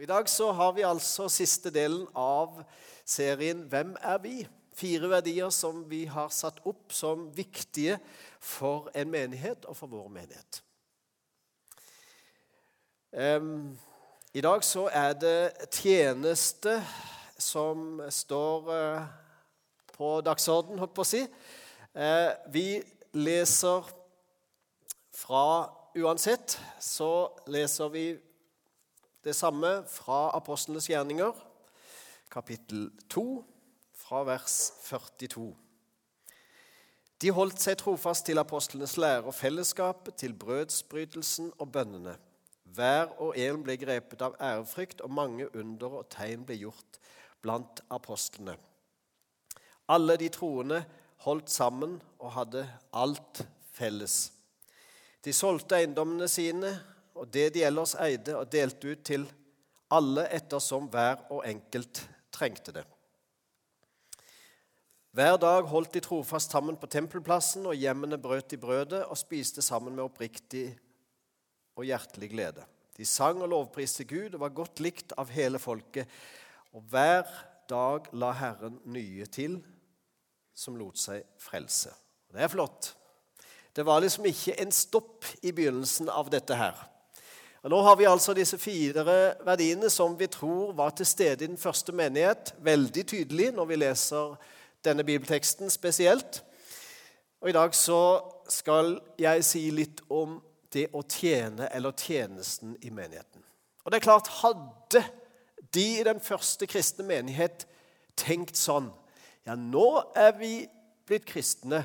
Og I dag så har vi altså siste delen av serien 'Hvem er vi?' Fire verdier som vi har satt opp som viktige for en menighet og for vår menighet. Um, I dag så er det tjeneste som står uh, på dagsorden, holdt på å si. Uh, vi leser fra Uansett så leser vi det samme fra Apostlenes gjerninger, kapittel 2, fra vers 42. De holdt seg trofast til apostlenes lære og fellesskapet, til brødsbrytelsen og bønnene. Hver og en ble grepet av ærefrykt, og mange under og tegn ble gjort blant apostlene. Alle de troende holdt sammen og hadde alt felles. De solgte eiendommene sine og det de ellers eide, og delte ut til alle ettersom hver og enkelt trengte det. Hver dag holdt de trofast sammen på tempelplassen, og hjemmene brøt de brødet og spiste sammen med oppriktig og hjertelig glede. De sang og lovpriste Gud og var godt likt av hele folket, og hver dag la Herren nye til som lot seg frelse. Det er flott. Det var liksom ikke en stopp i begynnelsen av dette her. Og Nå har vi altså disse fire verdiene som vi tror var til stede i den første menighet, veldig tydelig når vi leser denne bibelteksten spesielt. Og I dag så skal jeg si litt om det å tjene eller tjenesten i menigheten. Og det er klart, Hadde de i den første kristne menighet tenkt sånn Ja, nå er vi blitt kristne.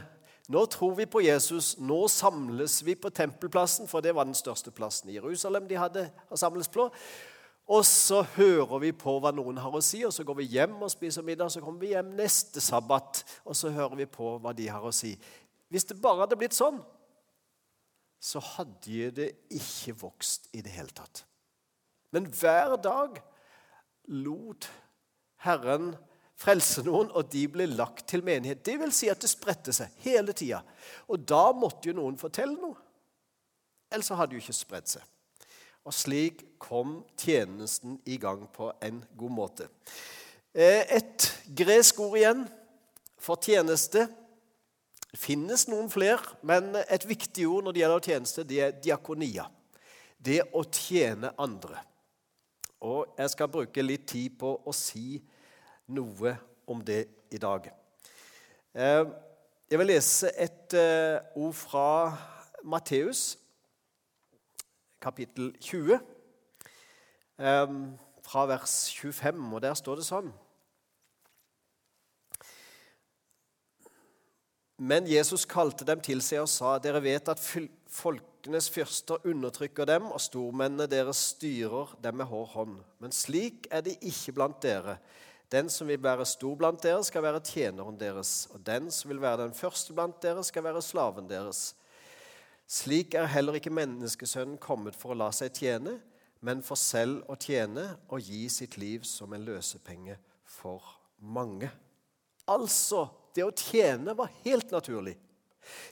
Nå tror vi på Jesus. Nå samles vi på tempelplassen, for det var den største plassen i Jerusalem de hadde å samles på. Og så hører vi på hva noen har å si, og så går vi hjem og spiser middag. Så kommer vi hjem neste sabbat, og så hører vi på hva de har å si. Hvis det bare hadde blitt sånn, så hadde det ikke vokst i det hele tatt. Men hver dag lot Herren frelse noen, og de ble lagt til menighet. Det vil si at det spredte seg hele tida. Og da måtte jo noen fortelle noe. Ellers hadde det jo ikke spredt seg. Og slik kom tjenesten i gang på en god måte. Eh, et gresk ord igjen for tjeneste. Det finnes noen flere, men et viktig ord når det gjelder tjeneste, det er diakonia. Det å tjene andre. Og jeg skal bruke litt tid på å si noe om det i dag. Eh, jeg vil lese et eh, ord fra Matteus, kapittel 20, eh, fra vers 25, og der står det sånn Men Jesus kalte dem til seg og sa, dere vet at folkenes fyrster undertrykker dem, og stormennene deres styrer dem med hård hånd. Men slik er det ikke blant dere. Den som vil være stor blant dere, skal være tjeneren deres, og den som vil være den første blant dere, skal være slaven deres. Slik er heller ikke menneskesønnen kommet for å la seg tjene, men for selv å tjene og gi sitt liv som en løsepenge for mange. Altså, det å tjene var helt naturlig.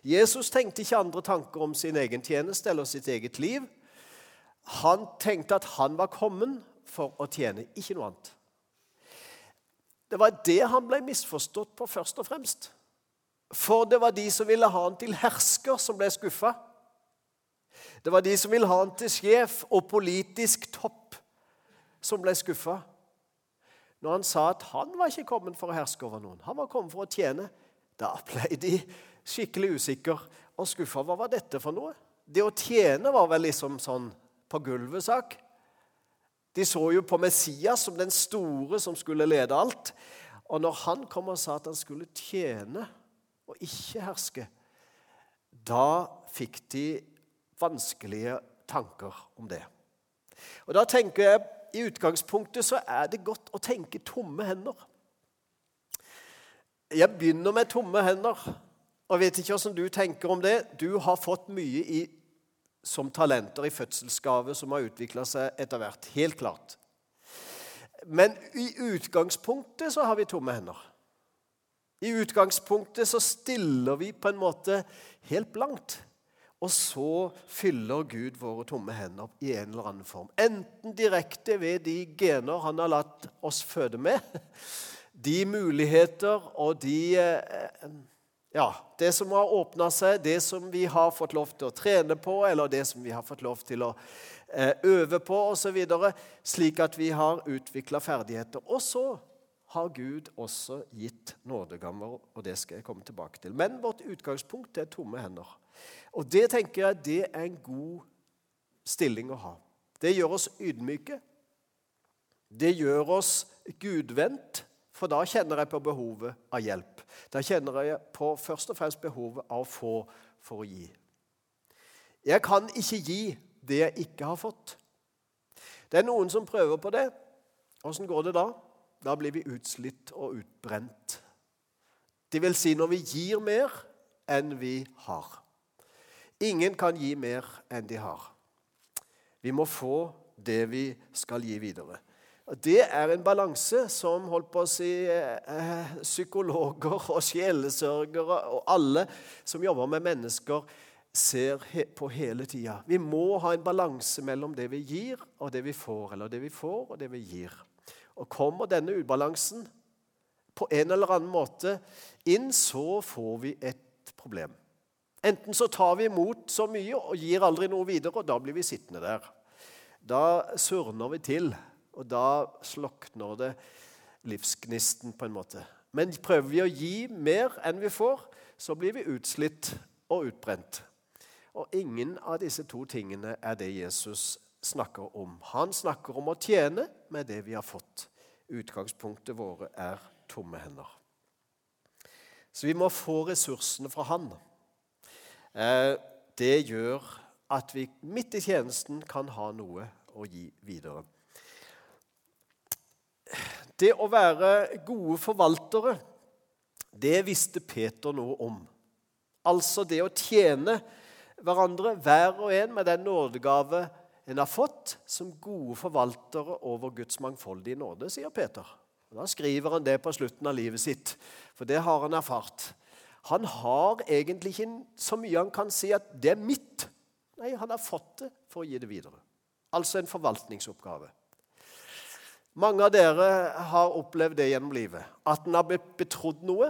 Jesus tenkte ikke andre tanker om sin egen tjeneste eller sitt eget liv. Han tenkte at han var kommet for å tjene, ikke noe annet. Det var det han ble misforstått på først og fremst. For det var de som ville ha han til hersker, som ble skuffa. Det var de som ville ha han til sjef og politisk topp, som ble skuffa. Når han sa at han var ikke kommet for å herske over noen, han var kommet for å tjene, da ble de skikkelig usikre og skuffa. Hva var dette for noe? Det å tjene var vel liksom sånn på gulvet-sak. De så jo på Messias som den store som skulle lede alt. Og når han kom og sa at han skulle tjene og ikke herske, da fikk de vanskelige tanker om det. Og da tenker jeg i utgangspunktet så er det godt å tenke tomme hender. Jeg begynner med tomme hender. Og vet ikke hvordan du tenker om det. Du har fått mye i som talenter i fødselsgave som har utvikla seg etter hvert. Helt klart. Men i utgangspunktet så har vi tomme hender. I utgangspunktet så stiller vi på en måte helt blankt. Og så fyller Gud våre tomme hender i en eller annen form. Enten direkte ved de gener han har latt oss føde med, de muligheter og de eh, Ja, det som har åpna seg, det som vi har fått lov til å trene på, eller det som vi har fått lov til å eh, øve på osv., slik at vi har utvikla ferdigheter. Og så har Gud også gitt nådegammer, og det skal jeg komme tilbake til. Men vårt utgangspunkt er tomme hender. Og det tenker jeg det er en god stilling å ha. Det gjør oss ydmyke. Det gjør oss gudvendt, for da kjenner jeg på behovet av hjelp. Da kjenner jeg på først og fremst behovet av å få for å gi. Jeg kan ikke gi det jeg ikke har fått. Det er noen som prøver på det. Åssen går det da? Da blir vi utslitt og utbrent. Det vil si når vi gir mer enn vi har. Ingen kan gi mer enn de har. Vi må få det vi skal gi videre. Det er en balanse som holdt på å si, eh, psykologer og sjelesørgere og alle som jobber med mennesker, ser på hele tida. Vi må ha en balanse mellom det vi gir, og det vi får. Eller det vi får, og det vi gir. Og Kommer denne ubalansen på en eller annen måte inn, så får vi et problem. Enten så tar vi imot så mye og gir aldri noe videre, og da blir vi sittende der. Da surner vi til, og da slokner det livsgnisten på en måte. Men prøver vi å gi mer enn vi får, så blir vi utslitt og utbrent. Og ingen av disse to tingene er det Jesus snakker om. Han snakker om å tjene med det vi har fått. Utgangspunktet våre er tomme hender. Så vi må få ressursene fra Han. Eh, det gjør at vi midt i tjenesten kan ha noe å gi videre. Det å være gode forvaltere, det visste Peter noe om. Altså det å tjene hverandre, hver og en, med den nådegave en har fått som gode forvaltere over Guds mangfoldige nåde, sier Peter. Og da skriver han det på slutten av livet sitt, for det har han erfart. Han har egentlig ikke så mye han kan si at 'det er mitt'. Nei, han har fått det for å gi det videre. Altså en forvaltningsoppgave. Mange av dere har opplevd det gjennom livet. At en har blitt betrodd noe,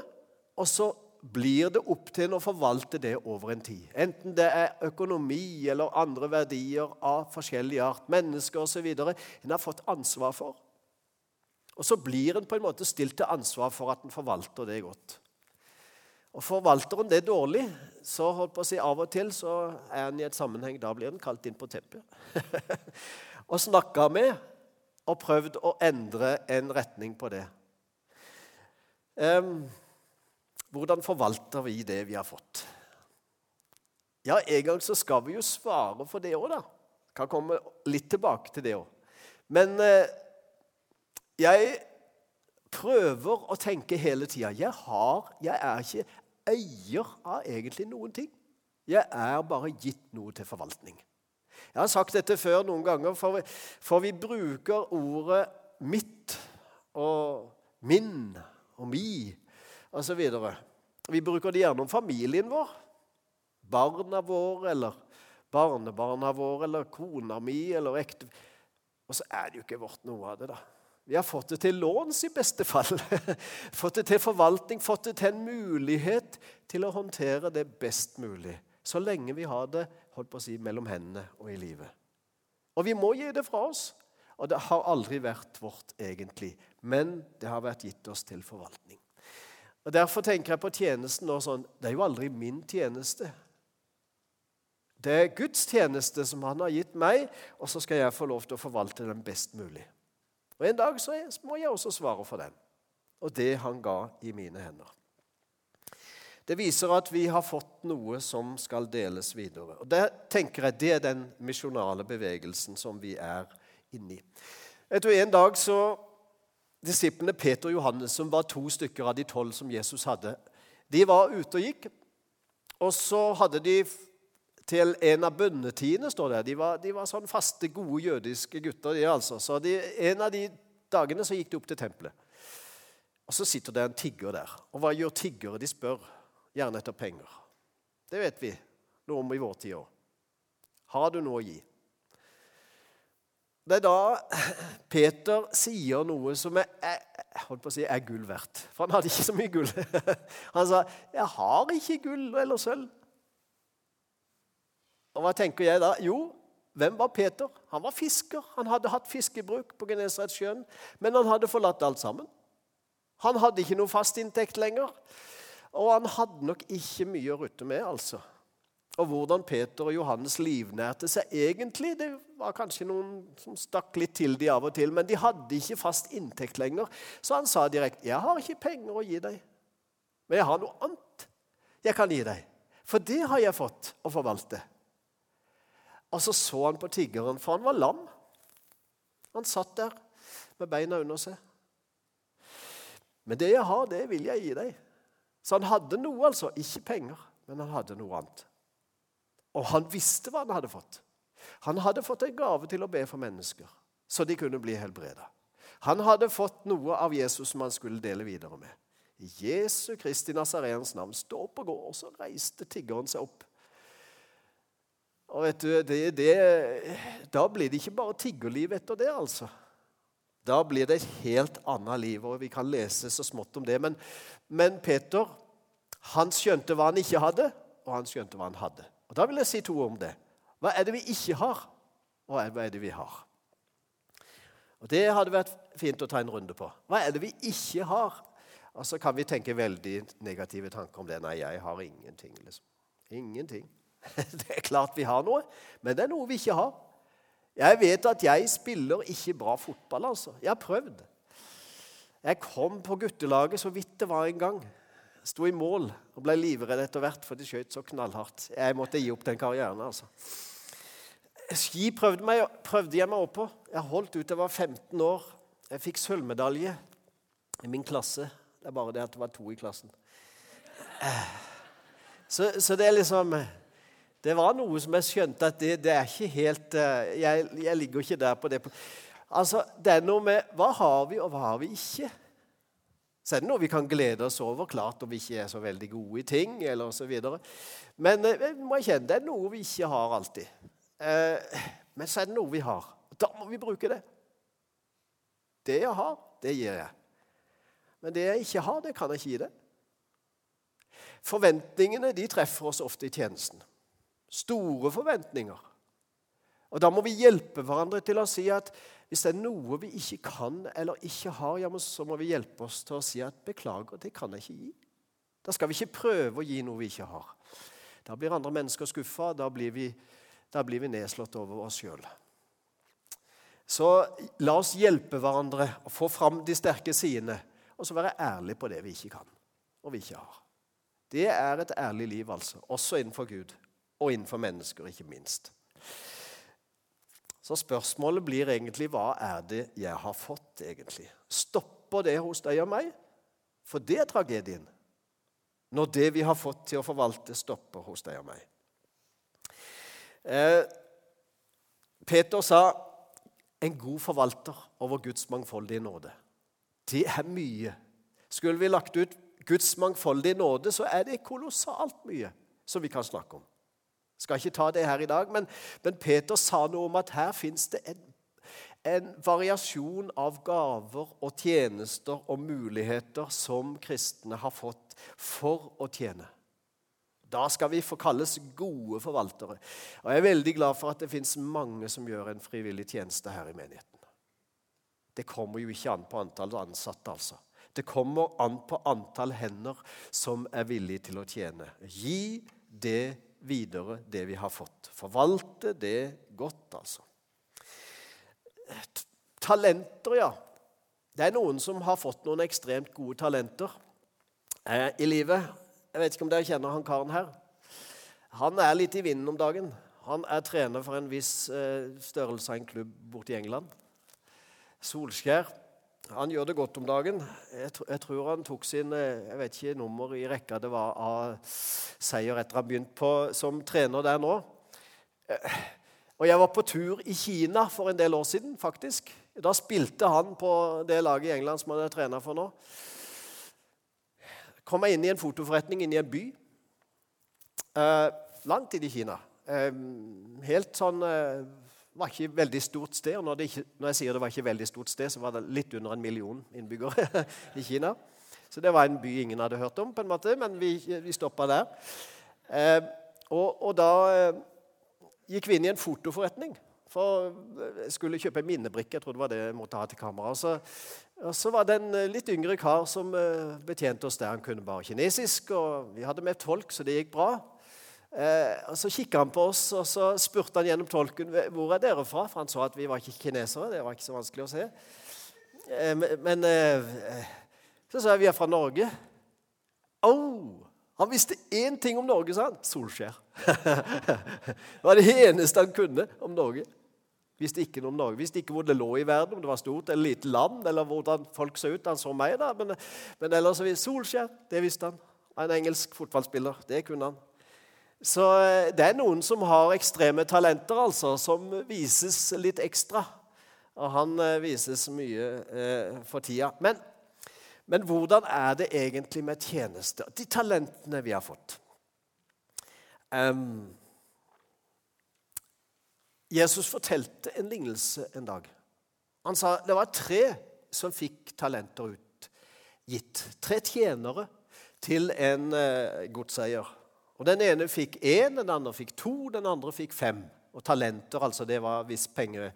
og så blir det opp til en å forvalte det over en tid. Enten det er økonomi eller andre verdier av forskjellig art, mennesker osv. En har fått ansvar for. Og så blir en på en måte stilt til ansvar for at en forvalter det godt. Og Forvalter en det dårlig, så holdt på å si av og til så er en i et sammenheng, da blir en kalt inn på teppet. og snakka med og prøvd å endre en retning på det. Um, hvordan forvalter vi det vi har fått? Ja, En gang så skal vi jo svare for det òg, da. Kan komme litt tilbake til det òg. Men eh, jeg prøver å tenke hele tida. Jeg, jeg er ikke eier av egentlig noen ting. Jeg er bare gitt noe til forvaltning. Jeg har sagt dette før noen ganger, for vi, for vi bruker ordet 'mitt' og 'min' og 'mi' osv. Vi bruker det gjerne om familien vår. Barna våre eller barnebarna våre eller kona mi eller ekte... Og så er det jo ikke vårt noe av det, da. Vi har fått det til låns, i beste fall. fått det til forvaltning, fått det til en mulighet til å håndtere det best mulig. Så lenge vi har det holdt på å si, mellom hendene og i livet. Og vi må gi det fra oss. Og det har aldri vært vårt egentlig, men det har vært gitt oss til forvaltning. Og Derfor tenker jeg på tjenesten nå sånn Det er jo aldri min tjeneste. Det er Guds tjeneste som han har gitt meg, og så skal jeg få lov til å forvalte den best mulig. Og En dag så må jeg også svare for den og det han ga i mine hender. Det viser at vi har fått noe som skal deles videre. Og Det tenker jeg, det er den misjonale bevegelsen som vi er inni. Vet du, En dag så Disiplene Peter og Johannes, som var to stykker av de tolv som Jesus hadde, de var ute og gikk. Og så hadde de til en av bønnetidene, står det. De var, de var sånn faste, gode jødiske gutter. de altså. Så de, En av de dagene så gikk de opp til tempelet. Og Så sitter det en tigger der. Og hva gjør tiggere? De spør gjerne etter penger. Det vet vi. noe om i vår tid òg. Har du noe å gi? Det er da Peter sier noe som er, jeg holdt på å si, er gull verdt. For han hadde ikke så mye gull. Han sa, 'Jeg har ikke gull eller sølv'. Og hva tenker jeg da? Jo, hvem var Peter? Han var fisker. Han hadde hatt fiskebruk på Genesaretsjøen, men han hadde forlatt alt sammen. Han hadde ikke noe fast inntekt lenger, og han hadde nok ikke mye å rutte med. altså. Og hvordan Peter og Johannes livnærte seg egentlig, det var kanskje noen som stakk litt til de av og til, men de hadde ikke fast inntekt lenger. Så han sa direkte, 'Jeg har ikke penger å gi deg, men jeg har noe annet jeg kan gi deg.' For det har jeg fått å forvalte. Og så så han på tiggeren, for han var lam. Han satt der med beina under seg. Men det jeg har, det vil jeg gi deg. Så han hadde noe, altså. Ikke penger, men han hadde noe annet. Og han visste hva han hadde fått. Han hadde fått en gave til å be for mennesker, så de kunne bli helbreda. Han hadde fått noe av Jesus som han skulle dele videre med. I Jesu Kristi Nazareens navn, stå opp og gå. Og så reiste tiggeren seg opp. Og vet du, det, det, Da blir det ikke bare tiggerliv etter det, altså. Da blir det et helt annet liv, og vi kan lese så smått om det. Men, men Peter han skjønte hva han ikke hadde, og han skjønte hva han hadde. Og Da vil jeg si to om det. Hva er det vi ikke har, og hva er det vi har? Og Det hadde vært fint å ta en runde på. Hva er det vi ikke har? Og så kan vi tenke veldig negative tanker om det. Nei, jeg har ingenting. liksom. Ingenting. Det er klart vi har noe, men det er noe vi ikke har. Jeg vet at jeg spiller ikke bra fotball, altså. Jeg har prøvd. Jeg kom på guttelaget så vidt det var en gang. Sto i mål og ble livredd etter hvert, for de skjøt så knallhardt. Jeg måtte gi opp den karrieren. altså. Ski prøvde, meg, prøvde jeg meg opp på. Jeg holdt ut til jeg var 15 år. Jeg fikk sølvmedalje i min klasse. Det er bare det at det var to i klassen. Så, så det er liksom Det var noe som jeg skjønte at det, det er ikke helt eh, jeg, jeg, ligger ikke der på det. Altså, Det er noe med hva har vi, og hva har vi ikke? Så er det noe vi kan glede oss over, klart om vi ikke er så veldig gode i ting. eller så videre. Men vi må jeg kjenne, det er noe vi ikke har alltid. Eh, men så er det noe vi har. Da må vi bruke det. Det jeg har, det gir jeg. Men det jeg ikke har, det kan jeg ikke gi det. Forventningene de treffer oss ofte i tjenesten. Store forventninger. Og Da må vi hjelpe hverandre til å si at hvis det er noe vi ikke kan eller ikke har, ja, så må vi hjelpe oss til å si at 'beklager, det kan jeg ikke gi'. Da skal vi ikke prøve å gi noe vi ikke har. Da blir andre mennesker skuffa. Da, da, blir vi nedslått over oss sjøl. Så la oss hjelpe hverandre å få fram de sterke sidene, og så være ærlige på det vi ikke kan og vi ikke har. Det er et ærlig liv, altså, også innenfor Gud og innenfor mennesker, ikke minst. Så spørsmålet blir egentlig hva er det jeg har fått, egentlig? Stopper det hos deg og meg? For det er tragedien. Når det vi har fått til å forvalte, stopper hos deg og meg. Eh, Peter sa en god forvalter over Guds mangfoldige nåde. Det er mye. Skulle vi lagt ut Guds mangfoldige nåde, så er det kolossalt mye som vi kan snakke om. Skal ikke ta det her i dag, men, men Peter sa noe om at her fins det en, en variasjon av gaver og tjenester og muligheter som kristne har fått for å tjene. Da skal vi få kalles gode forvaltere. Og Jeg er veldig glad for at det fins mange som gjør en frivillig tjeneste her i menigheten. Det kommer jo ikke an på antall ansatte, altså. Det kommer an på antall hender som er villige til å tjene. Gi det videre det vi har fått. Forvalte det godt, altså. Talenter, ja. Det er noen som har fått noen ekstremt gode talenter eh, i livet. Jeg vet ikke om dere kjenner han karen her. Han er litt i vinden om dagen. Han er trener for en viss eh, størrelse av en klubb borte i England. Solskjær. Han gjør det godt om dagen. Jeg, jeg, tror han tok sin eh, jeg vet ikke nummer i rekka det var av seier etter han begynte på, som trener der nå. Eh, og Jeg var på tur i Kina for en del år siden. faktisk. Da spilte han på det laget i England som han er trener for nå. Kom jeg inn i en fotoforretning inne i en by. Eh, langt inn i Kina. Helt sånn var ikke et veldig stort sted. og når, ikke, når, jeg sier det var ikke et veldig stort sted, så var det litt under en million innbyggere i Kina. Så det var en by ingen hadde hørt om, på en måte, men vi, vi stoppa der. Eh, og, og, da eh, gikk vi inn i en fotoforretning. For jeg skulle kjøpe en minnebrikke. Jeg trodde det var det jeg måtte ha til kamera. Så, og så var det en eh, litt yngre kar som eh, betjente oss der. Han kunne bare kinesisk, og vi hadde med tolk, så det gikk bra. Eh, og Så kikka han på oss og så spurte han gjennom tolken hvor er dere fra. For han så at vi var ikke kinesere. Det var ikke så vanskelig å se. Eh, men eh, så sa jeg vi er fra Norge. Oh, han visste én ting om Norge, sa han. Solskjær. det var det eneste han kunne om Norge. Visste ikke noe om Norge. Visste ikke hvor det lå i verden, om det var stort eller lite land, eller hvordan folk så ut. Han så meg, da. Men, men ellers Solskjær, det visste han. En engelsk fotballspiller. Det kunne han. Så eh, det er noen som har ekstreme talenter, altså, som vises litt ekstra. Og han eh, vises mye eh, for tida. Men, men, hvordan er det egentlig med tjenester? De talentene vi har fått. Um, Jesus fortalte en lignelse en dag. Han sa det var tre som fikk talenter utgitt. Tre tjenere til en eh, godseier. Og Den ene fikk én, den andre fikk to, den andre fikk fem. Og talenter, altså det var viss penge,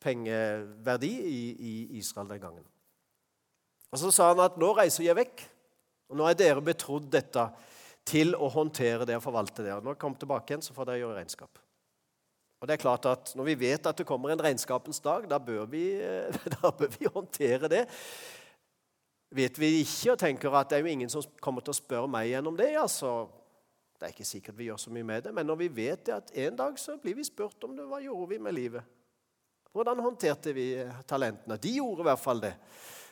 pengeverdi i, i, Israel den gangen. Og Så sa han at nå reiser jeg vekk, og nå er dere betrodd dette til å håndtere det og forvalte det. Og når jeg kommer tilbake igjen, så får dere gjøre regnskap. Og det er klart at Når vi vet at det kommer en regnskapens dag, da bør vi, da bør vi håndtere det. Vet vi ikke og tenker at det er jo ingen som kommer til å spørre meg gjennom det, ja, så det er ikke sikkert vi gjør så mye med det, men når vi vet det at en dag så blir vi spurt om det, hva gjorde vi med livet? Hvordan håndterte vi talentene? De gjorde i hvert fall det.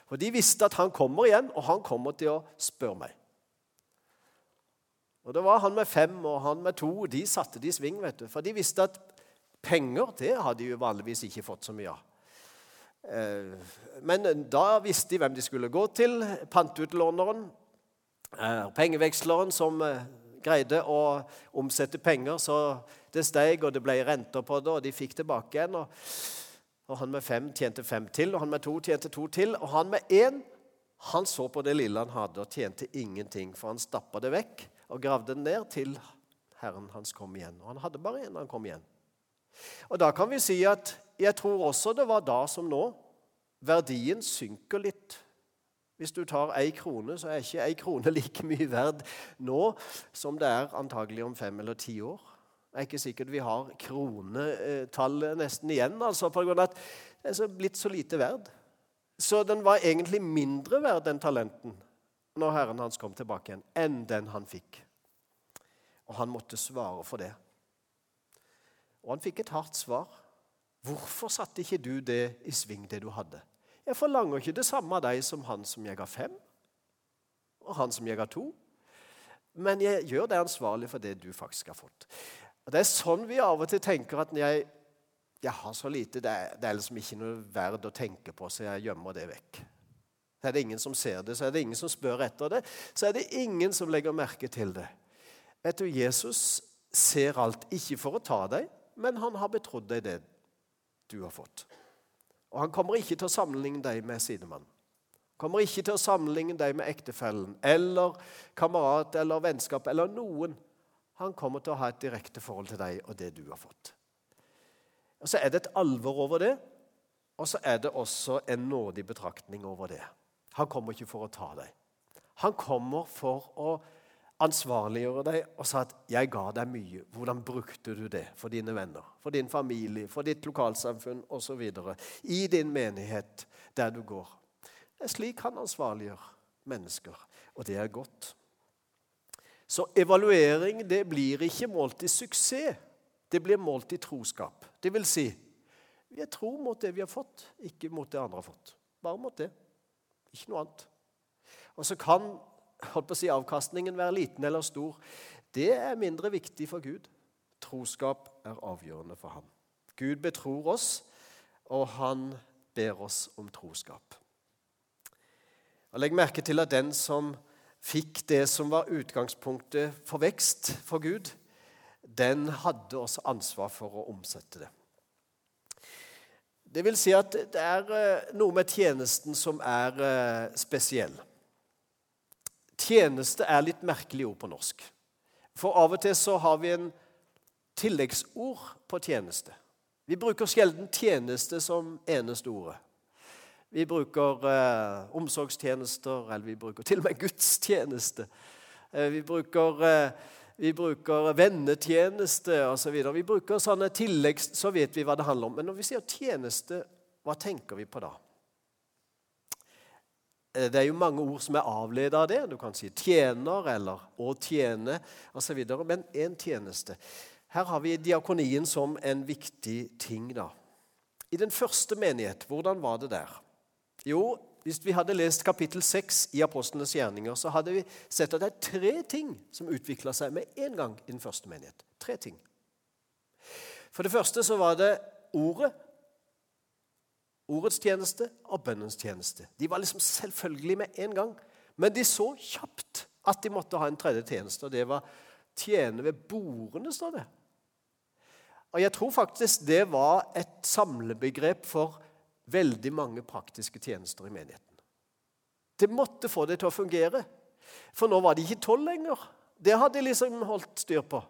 For de visste at han kommer igjen, og han kommer til å spørre meg. Og det var han med fem og han med to. De satte de i sving, vet du. For de visste at penger det hadde de jo vanligvis ikke fått så mye av. Eh, men da visste de hvem de skulle gå til. Panteutlåneren, eh, pengeveksleren som eh, greide å omsette penger, så det steg, og det ble renter på det, og de fikk tilbake igjen. Og, og Han med fem tjente fem til, og han med to tjente to til. Og han med én han så på det lille han hadde, og tjente ingenting, for han stappa det vekk og gravde det ned til Herren hans kom igjen. Og han hadde bare én han kom igjen. Og Da kan vi si at jeg tror også det var da som nå verdien synker litt hvis du tar ei krone, så er ikke ei krone like mye verd nå som det er antagelig om fem eller ti år. Det er ikke sikkert vi har kronetallet nesten igjen, altså, på grunn av at det er blitt så lite verd. Så den var egentlig mindre verd, den talenten, når Herren hans kom tilbake igjen, enn den han fikk. Og han måtte svare for det. Og han fikk et hardt svar. Hvorfor satte ikke du det i sving, det du hadde? Jeg forlanger ikke det samme av deg som han som jeg har fem, og han som jeg har to. Men jeg gjør deg ansvarlig for det du faktisk har fått. Og Det er sånn vi av og til tenker at jeg, jeg har så lite, det er, det er liksom ikke noe verdt å tenke på, så jeg gjemmer det vekk. Så er det ingen som ser det, så er det ingen som spør etter det, så er det ingen som legger merke til det. Vet du, Jesus ser alt, ikke for å ta deg, men han har betrodd deg det du har fått. Og han kommer ikke til å sammenligne deg med sidemannen. Kommer ikke til å sammenligne deg med ektefellen eller kamerat eller vennskap eller noen. Han kommer til å ha et direkte forhold til deg og det du har fått. Og Så er det et alvor over det, og så er det også en nådig betraktning over det. Han kommer ikke for å ta deg. Han kommer for å ansvarliggjøre deg og sa at 'jeg ga deg mye'. Hvordan brukte du det for dine venner, for din familie, for ditt lokalsamfunn osv.? I din menighet der du går. Det er slik han ansvarliggjør mennesker, og det er godt. Så evaluering det blir ikke målt i suksess, det blir målt i troskap. Det vil si, vi er tro mot det vi har fått, ikke mot det andre har fått. Bare mot det. Ikke noe annet. Og så kan holdt på å si, avkastningen være liten eller stor, det er mindre viktig for Gud. Troskap er avgjørende for ham. Gud betror oss, og han ber oss om troskap. Og Legg merke til at den som fikk det som var utgangspunktet for vekst for Gud, den hadde også ansvar for å omsette det. Det vil si at det er eh, noe med tjenesten som er eh, spesiell. Tjeneste er litt merkelig ord på norsk. For av og til så har vi en tilleggsord på tjeneste. Vi bruker sjelden 'tjeneste' som eneste ordet. Vi bruker eh, omsorgstjenester, eller vi bruker til og med gudstjeneste. Eh, vi bruker eh, vi bruker vennetjeneste osv. Vi bruker sånne tilleggs, så vet vi hva det handler om. Men når vi sier tjeneste, hva tenker vi på da? Eh, det er jo mange ord som er avledet av det. Du kan si tjener eller å tjene osv. Men én tjeneste. Her har vi diakonien som en viktig ting. da. I den første menighet, hvordan var det der? Jo, hvis vi hadde lest kapittel 6 i Apostlenes gjerninger, så hadde vi sett at det er tre ting som utvikla seg med en gang i den første menighet. Tre ting. For det første så var det ordet, ordets tjeneste og bønnens tjeneste. De var liksom selvfølgelig med en gang. Men de så kjapt at de måtte ha en tredje tjeneste, og det var tjene ved bordene, står det. Og jeg tror faktisk det var et samlebegrep for veldig mange praktiske tjenester i menigheten. Det måtte få det til å fungere. For nå var de ikke tolv lenger. Det hadde de liksom holdt styr på.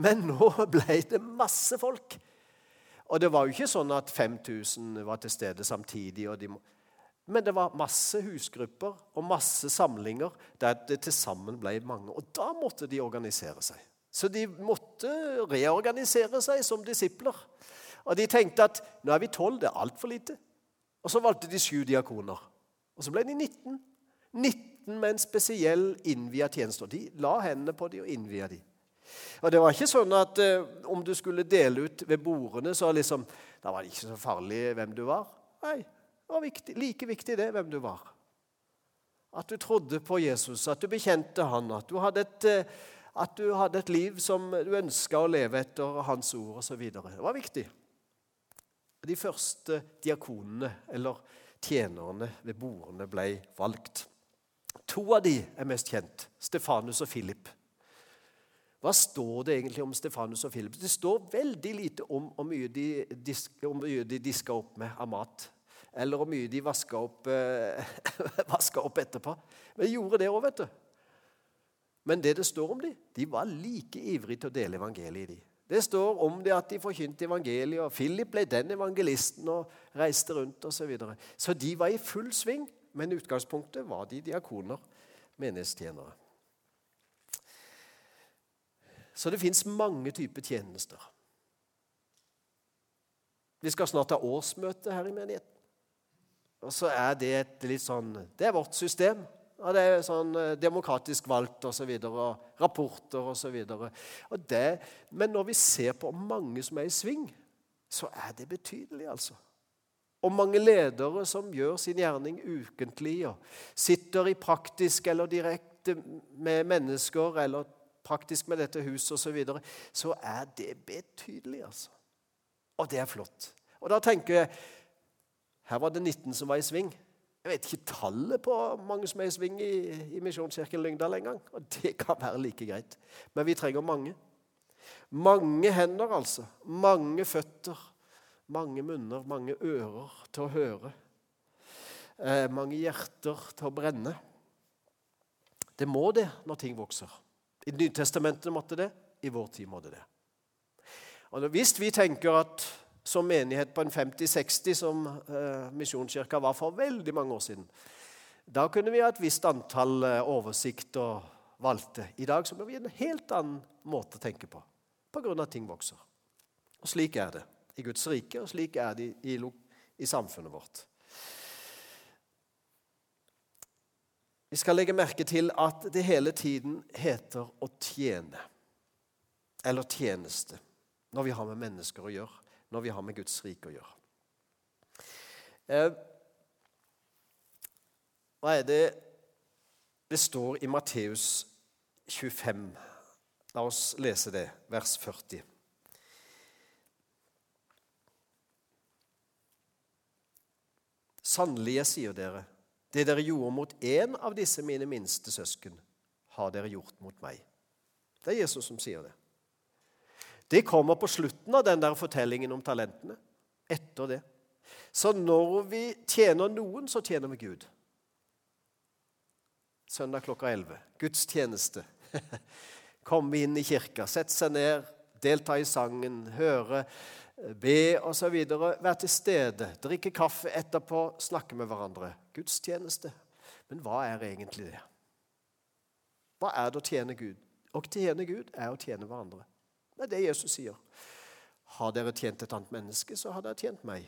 Men nå ble det masse folk. Og det var jo ikke sånn at 5000 var til stede samtidig. De men det var masse husgrupper og masse samlinger der det til sammen ble mange. Og da måtte de organisere seg. Så de måtte reorganisere seg som disipler. Og de tenkte at nå er vi tolv, det er altfor lite. Og så valgte de sju diakoner. Og så ble de 19. 19 med en spesiell innvia tjeneste. De la hendene på dem og innvia dem. Og Det var ikke sånn at eh, om du skulle dele ut ved bordene, så liksom, da var det ikke så farlig hvem du var. Nei, det var viktig, like viktig det, hvem du var. At du trodde på Jesus, at du bekjente han, at du hadde et, eh, at du hadde et liv som du ønska å leve etter hans ord osv. Det var viktig. De første diakonene, eller tjenerne ved bordene, ble valgt. To av de er mest kjent. Stefanus og Philip. Hva står det egentlig om Stefanus og Philip? Det står veldig lite om hvor mye de, disk, de diska opp med av mat. Eller hvor mye de vaska opp, eh, opp, etterpå. Men de gjorde det òg, vet du. Men det det står om dem, de var like ivrige til å dele evangeliet. de. Det står om det at de forkynte evangeliet, og Philip ble den evangelisten og reiste rundt osv. Så, videre. så de var i full sving, men utgangspunktet var de diakoner, menighetstjenere. Så det fins mange typer tjenester. Vi skal snart ha årsmøte her i menigheten. Og så er det et litt sånn Det er vårt system. Og det er sånn eh, demokratisk valgt osv. Og, så og rapporter osv. Men når vi ser på mange som er i sving, så er det betydelig, altså. Og mange ledere som gjør sin gjerning ukentlig og sitter i praktisk eller direkte med mennesker eller praktisk med dette huset osv., så, videre, så er det betydelig, altså. Og det er flott. Og da tenker jeg Her var det 19 som var i sving. Jeg vet ikke tallet på mange som er i sving i, i Misjonskirken Lyngdal engang. Og det kan være like greit. Men vi trenger mange. Mange hender, altså. Mange føtter. Mange munner, mange ører til å høre. Eh, mange hjerter til å brenne. Det må det når ting vokser. I Nytestamentet måtte det, i vår tid måtte det. Og Hvis vi tenker at som menighet på en 50-60, som eh, Misjonskirka var for veldig mange år siden. Da kunne vi ha et visst antall eh, oversikt og valgte. I dag så må vi ha en helt annen måte å tenke på pga. at ting vokser. Og Slik er det i Guds rike, og slik er det i, i, i samfunnet vårt. Vi skal legge merke til at det hele tiden heter å tjene. Eller tjeneste, når vi har med mennesker å gjøre når vi har med Guds rike å gjøre. Eh, hva er det det står i Matteus 25? La oss lese det, vers 40. Sannelig, jeg sier dere, det dere gjorde mot én av disse mine minste søsken, har dere gjort mot meg. Det er Jesus som sier det. Det kommer på slutten av den der fortellingen om talentene. Etter det. Så når vi tjener noen, så tjener vi Gud. Søndag klokka 11. Gudstjeneste. Komme inn i kirka, sette seg ned, delta i sangen, høre, be osv. Være til stede, drikke kaffe etterpå, snakke med hverandre. Gudstjeneste. Men hva er egentlig det? Hva er det å tjene Gud? Å tjene Gud er å tjene hverandre. Det er det Jesus sier. Har dere tjent et annet menneske, så har dere tjent meg.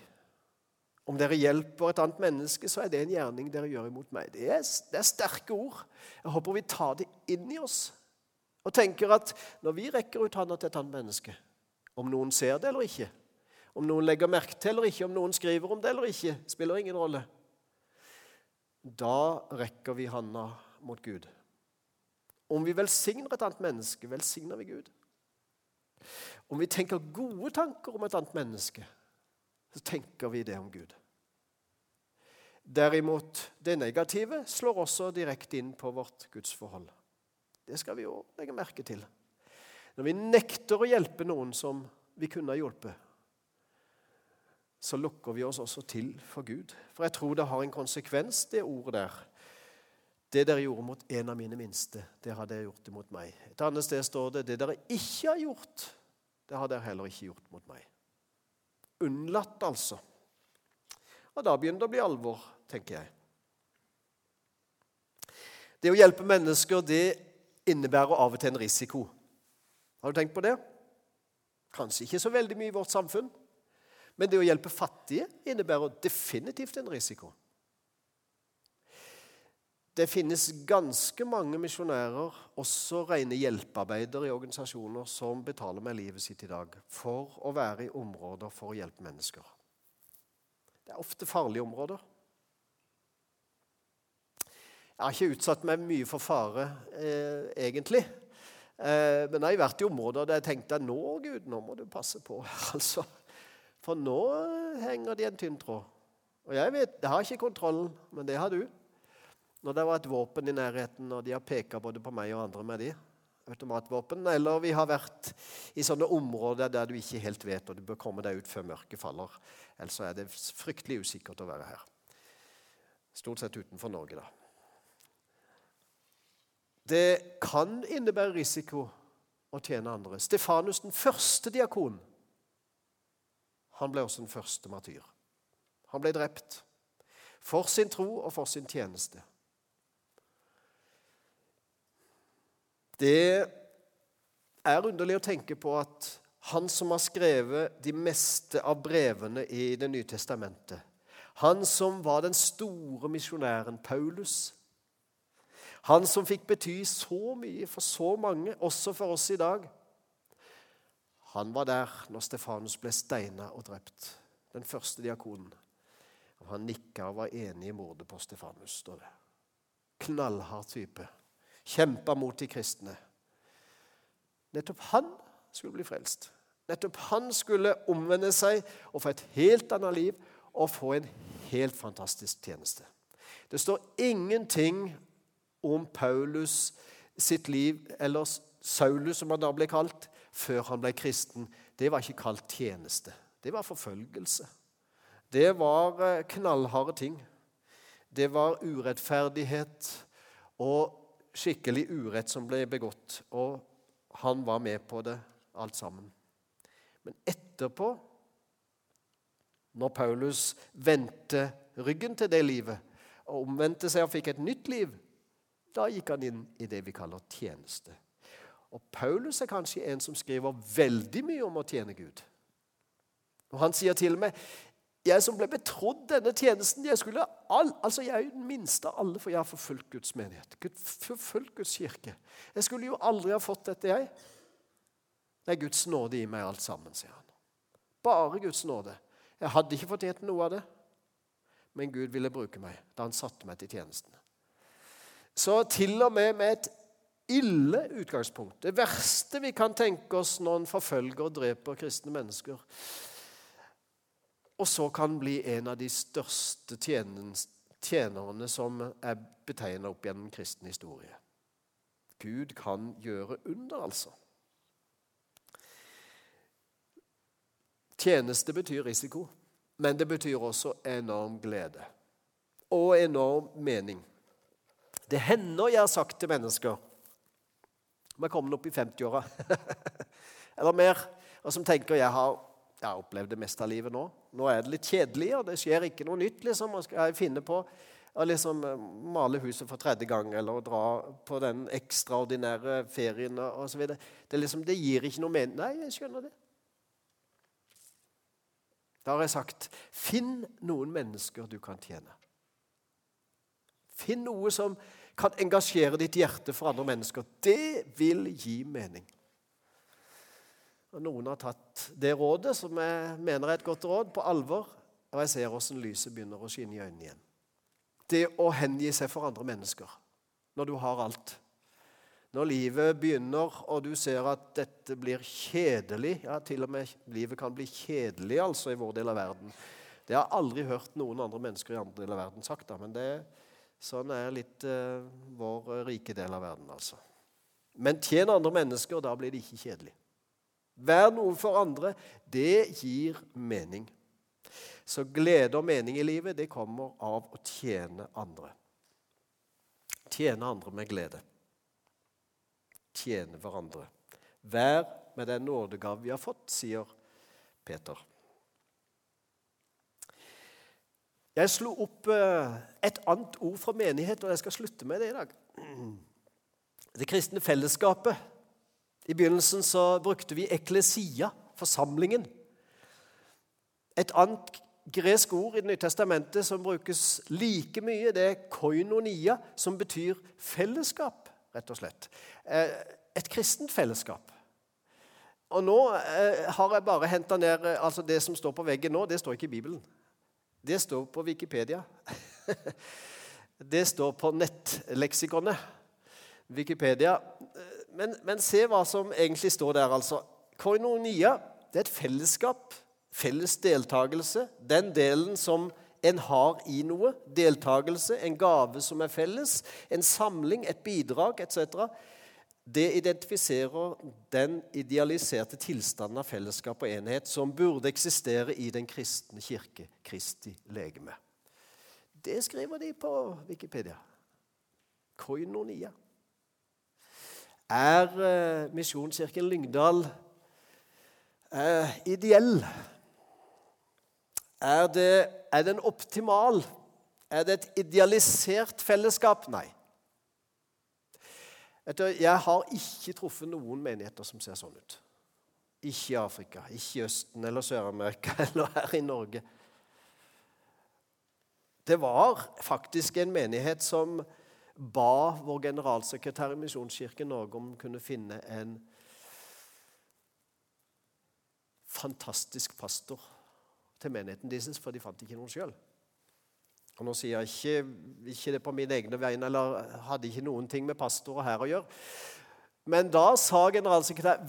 Om dere hjelper et annet menneske, så er det en gjerning dere gjør imot meg. Det er, det er sterke ord. Jeg håper vi tar det inn i oss og tenker at når vi rekker ut hånda til et annet menneske, om noen ser det eller ikke, om noen legger merke til eller ikke, om noen skriver om det eller ikke, spiller ingen rolle. Da rekker vi handa mot Gud. Om vi velsigner et annet menneske, velsigner vi Gud. Om vi tenker gode tanker om et annet menneske, så tenker vi det om Gud. Derimot, det negative slår også direkte inn på vårt gudsforhold. Det skal vi jo legge merke til. Når vi nekter å hjelpe noen som vi kunne ha hjulpet, så lukker vi oss også til for Gud. For jeg tror det har en konsekvens, det ordet der. Det dere gjorde mot en av mine minste, det har dere gjort imot meg. Et annet sted står det det dere ikke har gjort, det har dere heller ikke gjort mot meg. Unnlatt, altså. Og da begynner det å bli alvor, tenker jeg. Det å hjelpe mennesker det innebærer av og til en risiko. Har du tenkt på det? Kanskje ikke så veldig mye i vårt samfunn. Men det å hjelpe fattige innebærer definitivt en risiko. Det finnes ganske mange misjonærer, også rene hjelpearbeidere i organisasjoner, som betaler med livet sitt i dag for å være i områder for å hjelpe mennesker. Det er ofte farlige områder. Jeg har ikke utsatt meg mye for fare, eh, egentlig. Eh, men jeg har vært i områder der jeg tenkte nå, Gud, nå må du passe på. altså. For nå henger de en tynn tråd. Og jeg vet, jeg har ikke kontrollen, men det har du. Når det var et våpen i nærheten, og de har peka både på meg og andre med de, automatvåpen, eller vi har vært i sånne områder der du ikke helt vet, og du bør komme deg ut før mørket faller. Ellers er det fryktelig usikkert å være her. Stort sett utenfor Norge, da. Det kan innebære risiko å tjene andre. Stefanus, den første diakon, han ble også den første martyr. Han ble drept for sin tro og for sin tjeneste. Det er underlig å tenke på at han som har skrevet de meste av brevene i Det nye testamentet, han som var den store misjonæren Paulus, han som fikk bety så mye for så mange, også for oss i dag Han var der når Stefanus ble steina og drept, den første diakonen. Han nikka og var enig i mordet på Stefanus, står det. Knallhard type kjempa mot de kristne. Nettopp han skulle bli frelst. Nettopp han skulle omvende seg og få et helt annet liv og få en helt fantastisk tjeneste. Det står ingenting om Paulus sitt liv, eller Saulus, som han da ble kalt, før han ble kristen. Det var ikke kalt tjeneste. Det var forfølgelse. Det var eh, knallharde ting. Det var urettferdighet og skikkelig urett som ble begått, og han var med på det alt sammen. Men etterpå, når Paulus vendte ryggen til det livet og omvendte seg og fikk et nytt liv, da gikk han inn i det vi kaller tjeneste. Og Paulus er kanskje en som skriver veldig mye om å tjene Gud. Og Han sier til og med jeg som ble betrodd denne tjenesten jeg, skulle all, altså jeg er jo den minste av alle, for jeg har forfulgt Guds menighet. Forfulgt Guds kirke. Jeg skulle jo aldri ha fått dette, jeg. Det er Guds nåde i meg alt sammen, sier han. Bare Guds nåde. Jeg hadde ikke fortjent noe av det, men Gud ville bruke meg da han satte meg til tjenesten. Så til og med med et ille utgangspunkt, det verste vi kan tenke oss når en forfølger og dreper kristne mennesker, og så kan bli en av de største tjenerne som er betegna opp gjennom kristen historie. Gud kan gjøre under, altså. Tjeneste betyr risiko, men det betyr også enorm glede. Og enorm mening. Det hender jeg har sagt til mennesker om jeg kommer opp i 50-åra, eller mer, og som tenker jeg har, jeg har opplevd det meste av livet nå. Nå er det litt kjedelig, og det skjer ikke noe nytt. liksom, og skal finne på å liksom eh, male huset for tredje gang eller å dra på den ekstraordinære ferien osv. Det, liksom, det gir ikke noe mening. Nei, jeg skjønner det. Da har jeg sagt finn noen mennesker du kan tjene. Finn noe som kan engasjere ditt hjerte for andre mennesker. Det vil gi mening. Og Noen har tatt det rådet, som jeg mener er et godt råd, på alvor. Og jeg ser hvordan lyset begynner å skinne i øynene igjen. Det å hengi seg for andre mennesker når du har alt. Når livet begynner, og du ser at dette blir kjedelig Ja, til og med livet kan bli kjedelig altså i vår del av verden. Det har jeg aldri hørt noen andre mennesker i andre del av verden sagt, da, men det, sånn er litt uh, vår rike del av verden, altså. Men tjen andre mennesker, da blir det ikke kjedelig. Vær noe for andre. Det gir mening. Så glede og mening i livet det kommer av å tjene andre. Tjene andre med glede. Tjene hverandre. Vær med den nådegave vi har fått, sier Peter. Jeg slo opp eh, et annet ord fra menighet, og jeg skal slutte med det i dag. Det kristne fellesskapet. I begynnelsen så brukte vi eklesia, forsamlingen. Et annet gresk ord i Det nye testamentet som brukes like mye, det er koinonia, som betyr fellesskap, rett og slett. Eh, et kristent fellesskap. Og nå eh, har jeg bare henta ned altså Det som står på veggen nå, det står ikke i Bibelen. Det står på Wikipedia. det står på nettleksikonet. Wikipedia. Men, men, se hva som egentlig står der, altså. Koinonia det er et fellesskap felles deltakelse, den delen som en har i noe, deltakelse, en gave som er felles, en samling, et bidrag etc., det identifiserer den idealiserte tilstanden av fellesskap og enhet som burde eksistere i den kristne kirke, Kristi legeme. Det skriver de på Wikipedia. Koinonia. Er eh, Misjonskirken Lyngdal eh, ideell? Er, det, er den optimal? Er det et idealisert fellesskap? Nei. Jeg har ikke truffet noen menigheter som ser sånn ut. Ikke i Afrika, ikke i Østen eller Sør-Amerika eller her i Norge. Det var faktisk en menighet som ba vår generalsekretær i Misjonskirken Norge om å kunne finne en fantastisk pastor til menigheten deres, for de fant ikke noen sjøl. Og Nå sier jeg ikke, ikke, det på mine egne vegne, eller hadde ikke noen ting med pastorer her å gjøre. Men da sa generalsekretær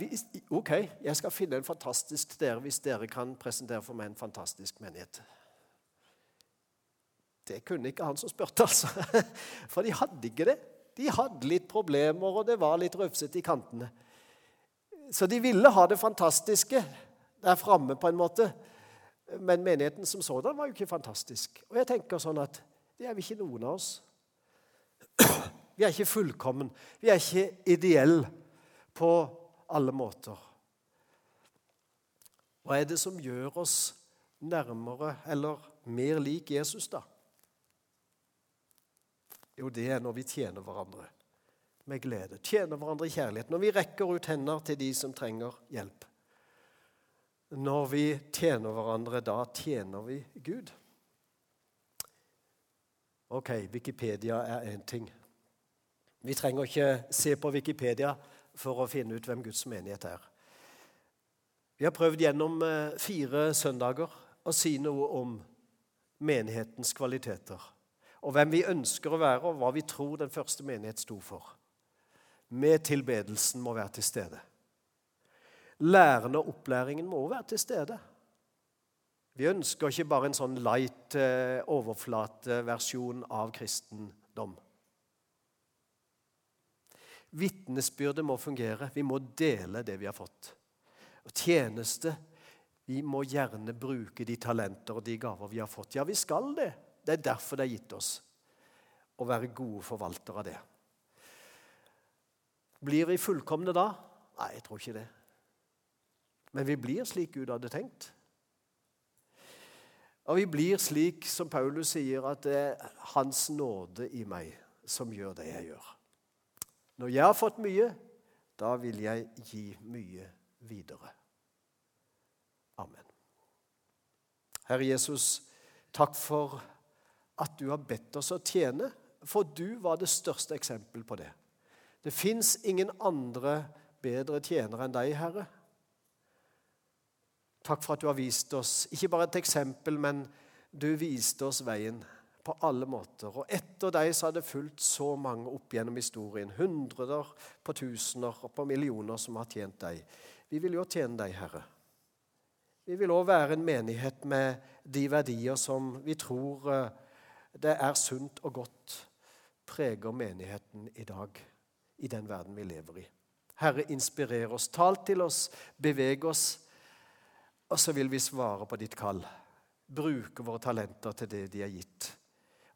ok, jeg skal finne en fantastisk dere hvis dere kan presentere for meg en fantastisk menighet. Det kunne ikke han som spurte, altså. For de hadde ikke det. De hadde litt problemer, og det var litt rufsete i kantene. Så de ville ha det fantastiske der framme, på en måte. Men menigheten som sådan var jo ikke fantastisk. Og jeg tenker sånn at det er vi ikke noen av oss. Vi er ikke fullkommen. Vi er ikke ideelle på alle måter. Hva er det som gjør oss nærmere eller mer lik Jesus, da? Jo, det er når vi tjener hverandre med glede. Tjener hverandre i kjærlighet. Når vi rekker ut hender til de som trenger hjelp. Når vi tjener hverandre, da tjener vi Gud. Ok, Wikipedia er én ting. Vi trenger ikke se på Wikipedia for å finne ut hvem Guds menighet er. Vi har prøvd gjennom eh, fire søndager å si noe om menighetens kvaliteter. Og hvem vi ønsker å være, og hva vi tror den første menighet sto for. Med tilbedelsen må være til stede. Læren og opplæringen må være til stede. Vi ønsker ikke bare en sånn light eh, overflateversjon av kristendom. Vitnesbyrdet må fungere. Vi må dele det vi har fått. Og Tjeneste Vi må gjerne bruke de talenter og de gaver vi har fått. Ja, vi skal det. Det er derfor det er gitt oss å være gode forvaltere av det. Blir vi fullkomne da? Nei, jeg tror ikke det. Men vi blir slik Gud hadde tenkt. Og vi blir slik som Paulus sier, at det er Hans nåde i meg som gjør det jeg gjør. Når jeg har fått mye, da vil jeg gi mye videre. Amen. Herre Jesus, takk for at du har bedt oss å tjene, for du var det største eksempel på det. Det fins ingen andre bedre tjenere enn deg, Herre. Takk for at du har vist oss ikke bare et eksempel, men du viste oss veien på alle måter. Og etter deg så har det fulgt så mange opp gjennom historien. Hundreder på tusener og på millioner som har tjent deg. Vi vil jo tjene deg, Herre. Vi vil òg være en menighet med de verdier som vi tror eh, det er sunt og godt preger menigheten i dag, i den verden vi lever i. Herre, inspirer oss, tal til oss, beveg oss, og så vil vi svare på ditt kall. Bruke våre talenter til det de er gitt,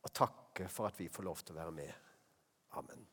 og takke for at vi får lov til å være med. Amen.